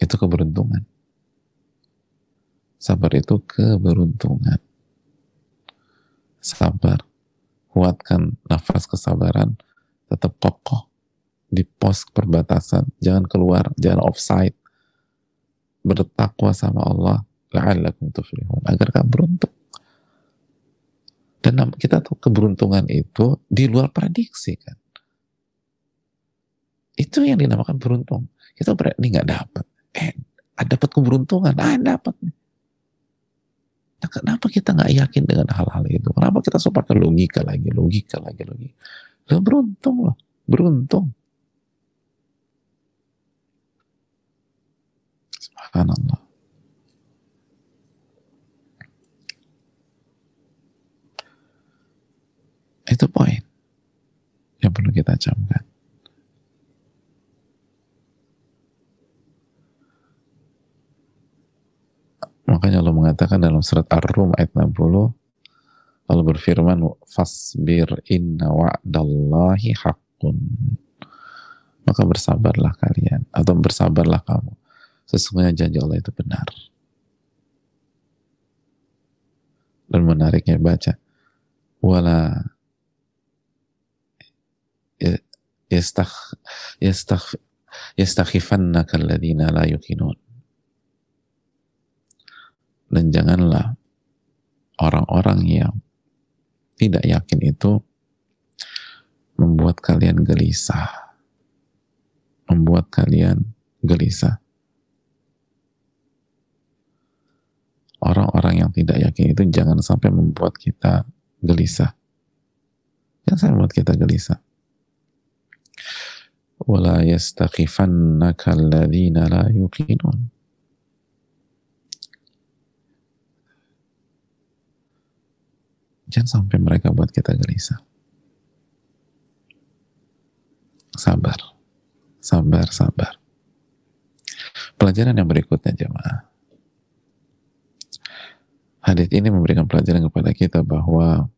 itu keberuntungan sabar itu keberuntungan. Sabar. Kuatkan nafas kesabaran. Tetap kokoh di pos perbatasan. Jangan keluar jangan offside. Bertakwa sama Allah. La'allakum agar kamu beruntung. Dan kita tahu keberuntungan itu di luar prediksi kan? Itu yang dinamakan beruntung. Kita berarti nggak dapat. Eh, dapat keberuntungan. Ah, dapat nih. Nah, kenapa kita nggak yakin dengan hal-hal itu? Kenapa kita suka pakai logika lagi, logika lagi, logika? Lo beruntung loh, beruntung. Subhanallah. Itu poin yang perlu kita camkan. Makanya Allah mengatakan dalam surat Ar-Rum ayat 60 Allah berfirman fasbir inna wa'dallahi haqq haqqun. Maka bersabarlah kalian atau bersabarlah kamu. Sesungguhnya janji Allah itu benar. Dan menariknya baca wala yastakh yastakh yastakhifannaka alladhina la yuqinun dan janganlah orang-orang yang tidak yakin itu membuat kalian gelisah membuat kalian gelisah orang-orang yang tidak yakin itu jangan sampai membuat kita gelisah. Jangan sampai membuat kita gelisah. Wala yastaqifannaka alladhina la. Jangan sampai mereka buat kita gelisah. Sabar. Sabar, sabar. Pelajaran yang berikutnya jemaah hadis ini memberikan pelajaran kepada kita bahwa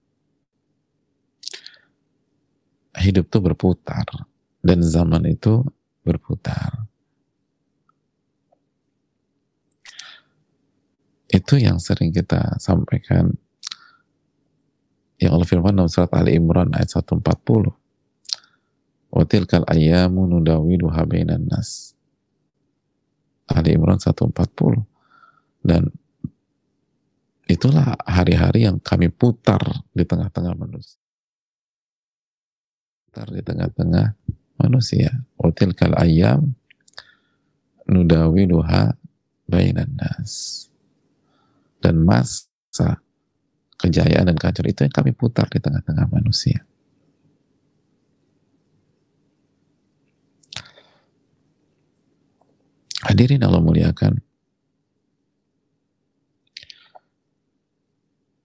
hidup itu berputar dan zaman itu berputar. Itu yang sering kita sampaikan yang Allah firman dalam surat Ali Imran ayat 140. Wa tilkal ayyamu nudawiluha bainan nas. Ali Imran 140. Dan Itulah hari-hari yang kami putar di tengah-tengah manusia. Putar di tengah-tengah manusia. Kal ayam nudawiluha bainan nas. Dan masa kejayaan dan kehancuran itu yang kami putar di tengah-tengah manusia. Hadirin Allah muliakan.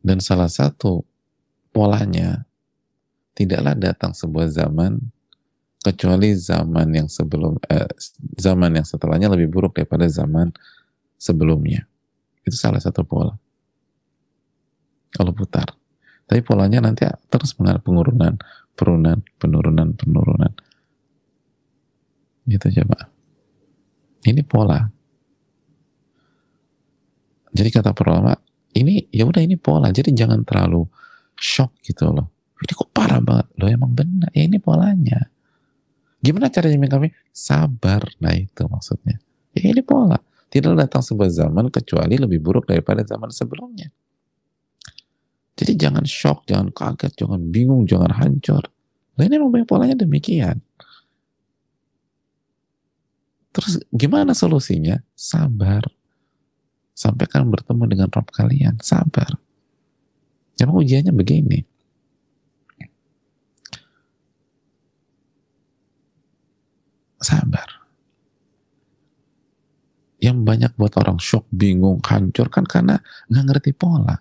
Dan salah satu polanya tidaklah datang sebuah zaman kecuali zaman yang sebelum eh, zaman yang setelahnya lebih buruk daripada zaman sebelumnya. Itu salah satu pola. Kalau putar. Tapi polanya nanti terus mengalami penurunan, penurunan, penurunan, penurunan. Gitu Pak. Ini pola. Jadi kata para ini ya udah ini pola. Jadi jangan terlalu shock gitu loh. Ini kok parah banget? Loh emang benar. Ya ini polanya. Gimana caranya kami? Sabar. Nah itu maksudnya. Ya ini pola. Tidak datang sebuah zaman kecuali lebih buruk daripada zaman sebelumnya jadi jangan shock jangan kaget jangan bingung jangan hancur nah ini memang polanya demikian terus gimana solusinya sabar sampai kalian bertemu dengan Rob kalian. Sabar. Emang ujiannya begini. Sabar. Yang banyak buat orang shock, bingung, hancur kan karena nggak ngerti pola.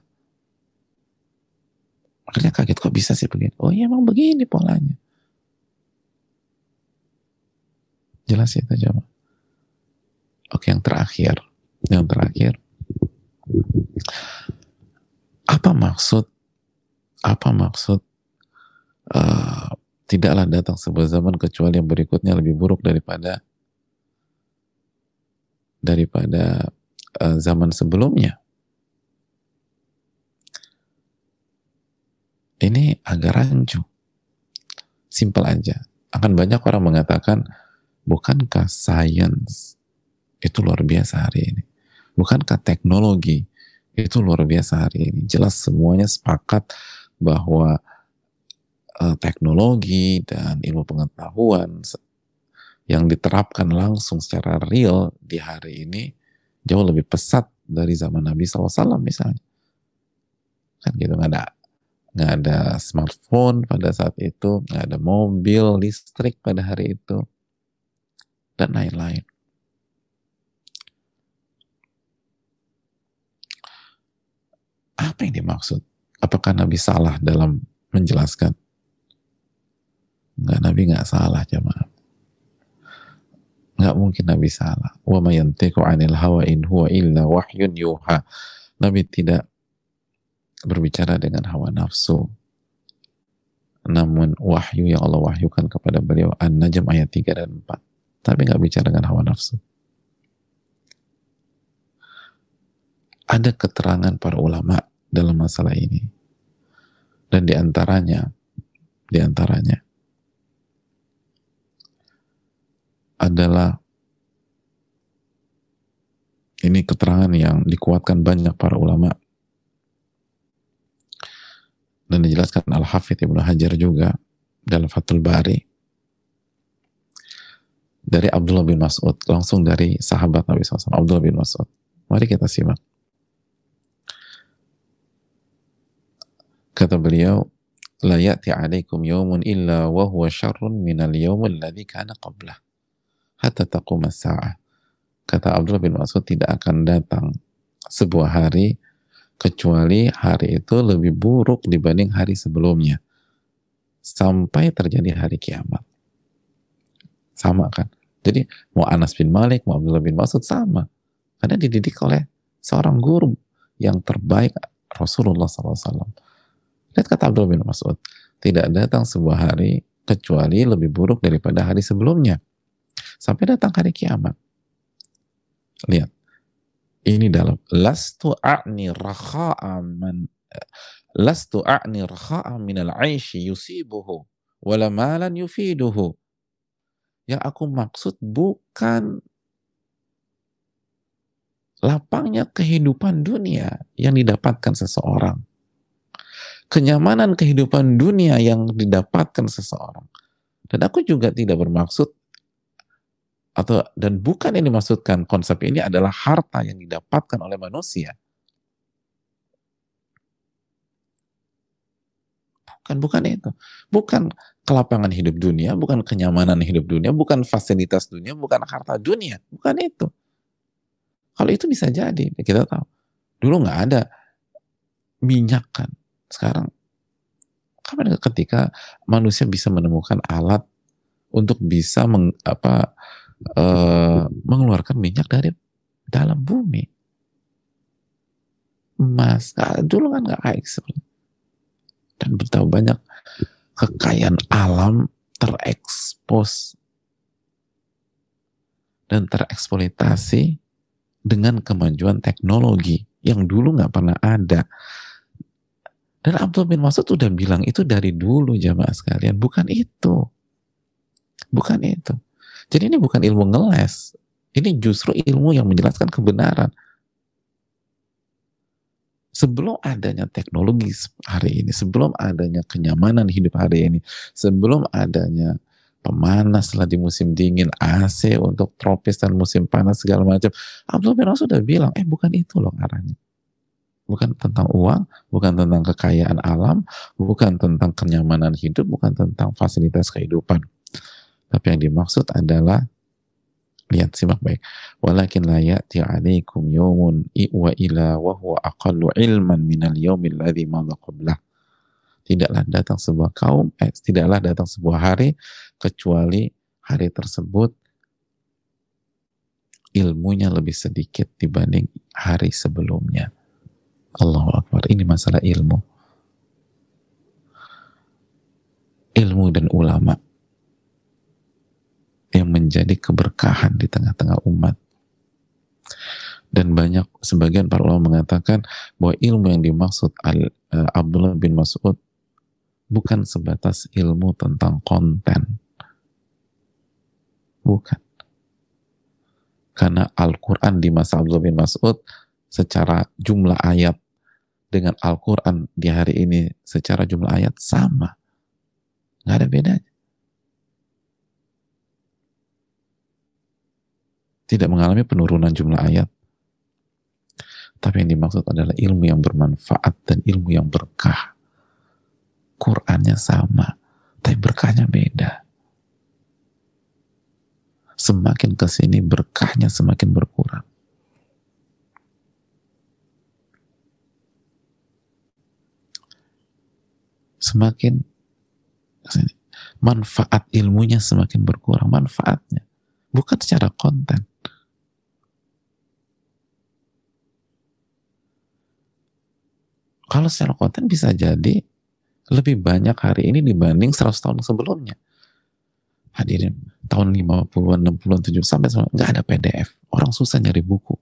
Akhirnya kaget, kok bisa sih begini? Oh iya emang begini polanya. Jelas ya itu. Oke yang terakhir. Yang terakhir apa maksud apa maksud uh, tidaklah datang sebuah zaman kecuali yang berikutnya lebih buruk daripada daripada uh, zaman sebelumnya. Ini agak rancu. Simpel aja. Akan banyak orang mengatakan, bukankah sains itu luar biasa hari ini? Bukankah teknologi itu luar biasa hari ini? Jelas semuanya sepakat bahwa uh, teknologi dan ilmu pengetahuan yang diterapkan langsung secara real di hari ini jauh lebih pesat dari zaman Nabi SAW misalnya. Kan gitu nggak ada nggak ada smartphone pada saat itu, nggak ada mobil listrik pada hari itu, dan lain-lain. Apa yang dimaksud? Apakah Nabi salah dalam menjelaskan? Enggak, Nabi nggak salah jemaah. Nggak mungkin Nabi salah. Wa mayantiku anil hawa in huwa illa wahyun yuha. Nabi tidak berbicara dengan hawa nafsu. namun wahyu yang Allah wahyukan kepada beliau An-Najm ayat 3 dan 4 tapi nggak bicara dengan hawa nafsu. Ada keterangan para ulama dalam masalah ini. Dan di antaranya di antaranya adalah ini keterangan yang dikuatkan banyak para ulama dan dijelaskan Al-Hafidh Ibnu Hajar juga dalam Fathul Bari. Dari Abdullah bin Mas'ud langsung dari sahabat Nabi SAW Abdullah bin Mas'ud. Mari kita simak. Kata beliau la ya'ti alaikum yawmun illa wa huwa syarrun minal yawmul ladhi kana qablah hatta as-sa'ah. Kata Abdullah bin Mas'ud tidak akan datang sebuah hari kecuali hari itu lebih buruk dibanding hari sebelumnya. Sampai terjadi hari kiamat. Sama kan? Jadi mau Anas bin Malik mau Abdullah bin Mas'ud sama. Karena dididik oleh seorang guru yang terbaik Rasulullah SAW lihat kata Abdullah bin Mas'ud tidak datang sebuah hari kecuali lebih buruk daripada hari sebelumnya. Sampai datang hari kiamat. Lihat ini dalam lastu a'ni rakha'a man lastu a'ni rakha'a min al-'aishi yusibuhu wala malan yufiduhu. Yang aku maksud bukan lapangnya kehidupan dunia yang didapatkan seseorang. Kenyamanan kehidupan dunia yang didapatkan seseorang. Dan aku juga tidak bermaksud atau dan bukan yang dimaksudkan konsep ini adalah harta yang didapatkan oleh manusia. Bukan bukan itu. Bukan kelapangan hidup dunia, bukan kenyamanan hidup dunia, bukan fasilitas dunia, bukan harta dunia, bukan itu. Kalau itu bisa jadi, kita tahu. Dulu nggak ada minyak kan. Sekarang kapan ketika manusia bisa menemukan alat untuk bisa meng, apa uh, mengeluarkan minyak dari dalam bumi. Emas, nah, dulu kan nggak kayak seperti dan betapa banyak kekayaan alam terekspos dan tereksploitasi dengan kemajuan teknologi yang dulu nggak pernah ada. Dan Abdul bin Mas'ud udah bilang itu dari dulu jamaah sekalian, bukan itu. Bukan itu. Jadi ini bukan ilmu ngeles. Ini justru ilmu yang menjelaskan kebenaran. Sebelum adanya teknologi hari ini, sebelum adanya kenyamanan hidup hari ini, sebelum adanya pemanas setelah di musim dingin, AC untuk tropis dan musim panas segala macam. Abdul bin sudah bilang, eh bukan itu loh arahnya. Bukan tentang uang, bukan tentang kekayaan alam, bukan tentang kenyamanan hidup, bukan tentang fasilitas kehidupan tapi yang dimaksud adalah lihat simak baik. Walakin la ya'ti 'alaikum yawmun wa ila wa huwa aqallu ilman minal yawmil ladzi madha qablah. Tidaklah datang sebuah kaum, eh, tidaklah datang sebuah hari kecuali hari tersebut ilmunya lebih sedikit dibanding hari sebelumnya. Allahu Akbar. Ini masalah ilmu. Ilmu dan ulama yang menjadi keberkahan di tengah-tengah umat. Dan banyak sebagian para ulama mengatakan bahwa ilmu yang dimaksud Al, uh, Abdullah bin Mas'ud bukan sebatas ilmu tentang konten. Bukan. Karena Al-Quran di masa Abdullah bin Mas'ud secara jumlah ayat dengan Al-Quran di hari ini secara jumlah ayat sama. Nggak ada bedanya. Tidak mengalami penurunan jumlah ayat. Tapi yang dimaksud adalah ilmu yang bermanfaat dan ilmu yang berkah. Qurannya sama, tapi berkahnya beda. Semakin ke sini berkahnya semakin berkurang. Semakin manfaat ilmunya semakin berkurang manfaatnya bukan secara konten Kalau secara konten bisa jadi lebih banyak hari ini dibanding 100 tahun sebelumnya. Hadirin, tahun 50-an, 60-an, 70 sampai nggak ada PDF. Orang susah nyari buku.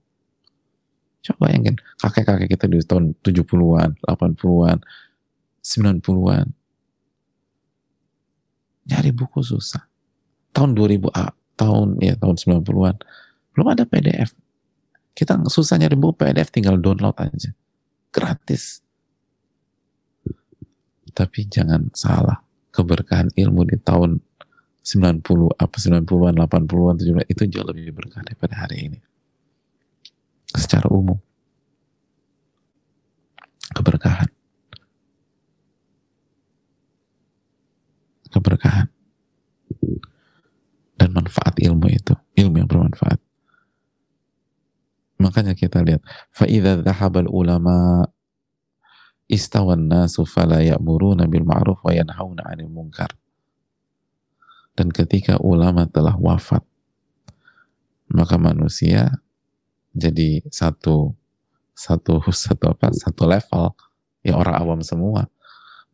Coba bayangin, kakek-kakek kita di tahun 70-an, 80-an, 90-an. Nyari buku susah. Tahun 2000, ah, tahun ya tahun 90-an, belum ada PDF. Kita susah nyari buku PDF, tinggal download aja. Gratis. Tapi jangan salah, keberkahan ilmu di tahun 90 apa 90-an, 80-an, 70 itu jauh lebih berkah daripada hari ini. Secara umum. Keberkahan. Keberkahan. Dan manfaat ilmu itu ilmu yang bermanfaat. Makanya kita lihat fa'idha dhahabal ulama istawan nasu fala ya'muruna bil ma'ruf wa yanhauna 'anil munkar. Dan ketika ulama telah wafat maka manusia jadi satu satu satu apa satu level ya orang awam semua.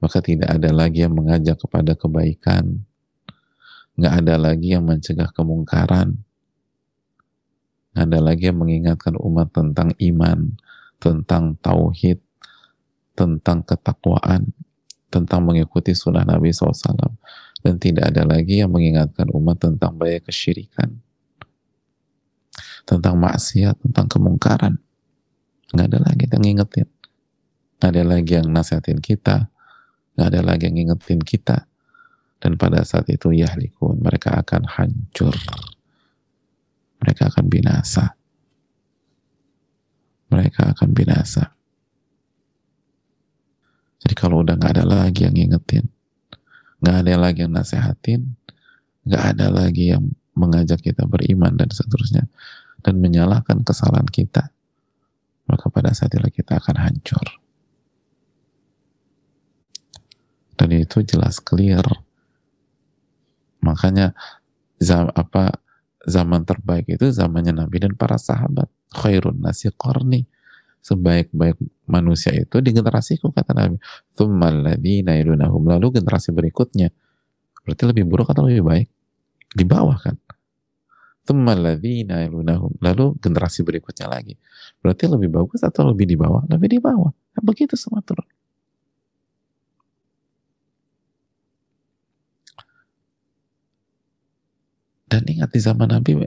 Maka tidak ada lagi yang mengajak kepada kebaikan. Nggak ada lagi yang mencegah kemungkaran. Nggak ada lagi yang mengingatkan umat tentang iman tentang tauhid tentang ketakwaan tentang mengikuti sunnah Nabi SAW dan tidak ada lagi yang mengingatkan umat tentang bahaya kesyirikan tentang maksiat, tentang kemungkaran. Nggak ada lagi yang ngingetin. Nggak ada lagi yang nasihatin kita. Nggak ada lagi yang ngingetin kita. Dan pada saat itu yahlikun, mereka akan hancur. Mereka akan binasa. Mereka akan binasa. Jadi kalau udah nggak ada lagi yang ngingetin, nggak ada lagi yang nasehatin, nggak ada lagi yang mengajak kita beriman dan seterusnya, dan menyalahkan kesalahan kita, maka pada saat itu kita akan hancur. Dan itu jelas clear. Makanya zam, apa zaman terbaik itu zamannya Nabi dan para sahabat. Khairun nasi qarni. Sebaik-baik manusia itu di generasiku kata Nabi. Lalu generasi berikutnya. Berarti lebih buruk atau lebih baik? Di bawah kan? Lalu generasi berikutnya lagi. Berarti lebih bagus atau lebih di bawah? Lebih di bawah. Nah, begitu semua turun. Dan ingat di zaman Nabi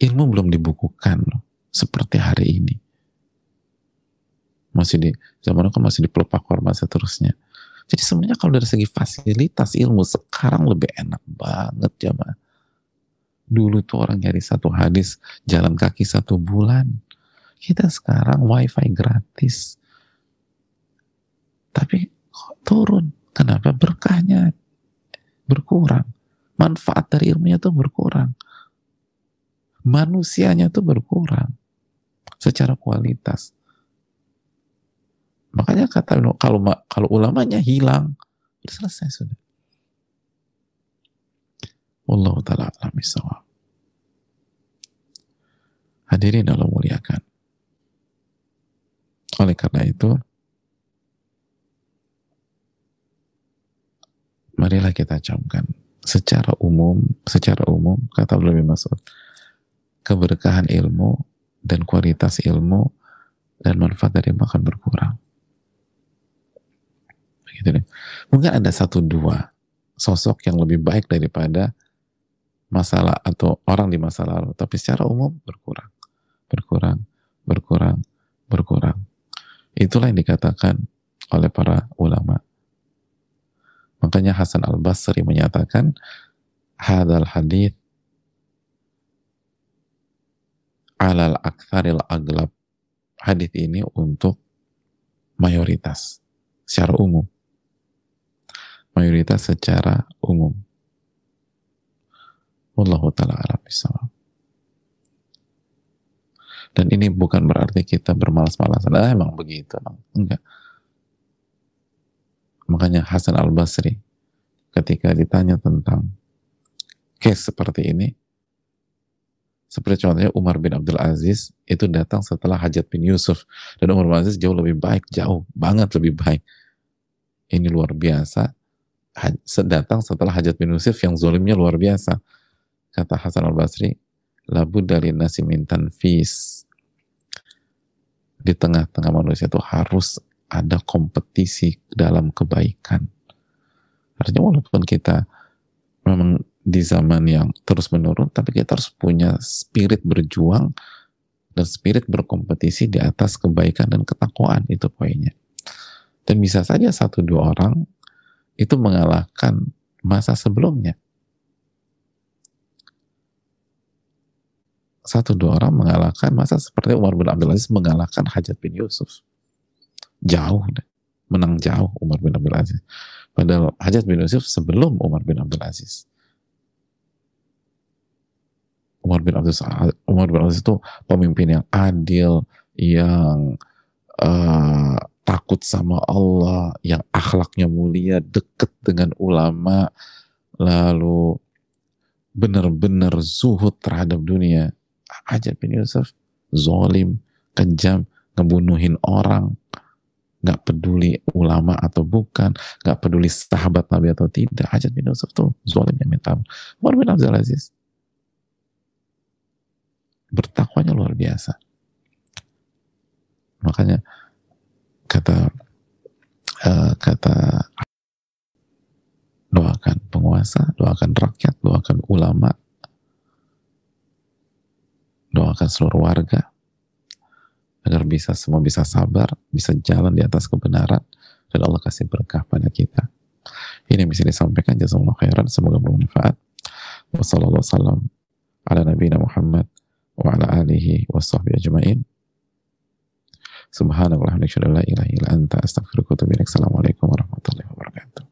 ilmu belum dibukukan loh. Seperti hari ini. Masih di zaman kan masih di pelupak hormat seterusnya. Jadi sebenarnya kalau dari segi fasilitas ilmu sekarang lebih enak banget jamaah Dulu tuh orang nyari satu hadis jalan kaki satu bulan. Kita sekarang wifi gratis. Tapi turun. Kenapa? Berkahnya berkurang. Manfaat dari ilmunya tuh berkurang. Manusianya tuh berkurang. Secara kualitas. Makanya kata kalau kalau ulamanya hilang, selesai sudah. Allah taala alam Hadirin Allah muliakan. Oleh karena itu, marilah kita camkan secara umum, secara umum kata lebih Mas'ud, keberkahan ilmu dan kualitas ilmu dan manfaat dari makan berkurang. Begitu deh. Mungkin ada satu dua sosok yang lebih baik daripada masalah atau orang di masa lalu, tapi secara umum berkurang, berkurang, berkurang, berkurang. Itulah yang dikatakan oleh para ulama. Makanya Hasan Al Basri menyatakan hadal hadith alal aktharil aglab hadith ini untuk mayoritas secara umum mayoritas secara umum Wallahu ta'ala alam Dan ini bukan berarti kita bermalas-malasan. Ah, emang begitu. Enggak. Makanya Hasan al-Basri ketika ditanya tentang case seperti ini, seperti contohnya Umar bin Abdul Aziz itu datang setelah Hajat bin Yusuf dan Umar bin Aziz jauh lebih baik, jauh banget lebih baik. ini luar biasa datang setelah hajat bin Yusuf yang zolimnya luar biasa. Kata Hasan al Basri labu dari nasi mintan fis di tengah-tengah manusia itu harus ada kompetisi dalam kebaikan. Artinya walaupun kita memang di zaman yang terus menurun tapi kita harus punya spirit berjuang dan spirit berkompetisi di atas kebaikan dan ketakwaan itu poinnya. Dan bisa saja satu dua orang itu mengalahkan masa sebelumnya. Satu dua orang mengalahkan masa seperti Umar bin Abdul Aziz mengalahkan Hajat bin Yusuf. Jauh menang jauh Umar bin Abdul Aziz. Padahal Hajat bin Yusuf sebelum Umar bin Abdul Aziz. Umar bin Abdul Umar bin Abdul itu pemimpin yang adil, yang uh, takut sama Allah, yang akhlaknya mulia, dekat dengan ulama, lalu benar-benar zuhud terhadap dunia. Aja bin Yusuf, zolim, kejam, ngebunuhin orang, nggak peduli ulama atau bukan, nggak peduli sahabat Nabi atau tidak. Hajat bin Yusuf tuh zolimnya minta. Umar bin Abdul Aziz bertakwanya luar biasa. Makanya kata uh, kata doakan penguasa, doakan rakyat, doakan ulama, doakan seluruh warga agar bisa semua bisa sabar, bisa jalan di atas kebenaran dan Allah kasih berkah pada kita. Ini bisa disampaikan jazakallahu khairan, semoga bermanfaat. Wassalamualaikum ala nabiyina Muhammad wa ala alihi wa ajma'in. Subhanallah, la ilaha illa anta, astagfirullahaladzim. Assalamualaikum warahmatullahi wabarakatuh.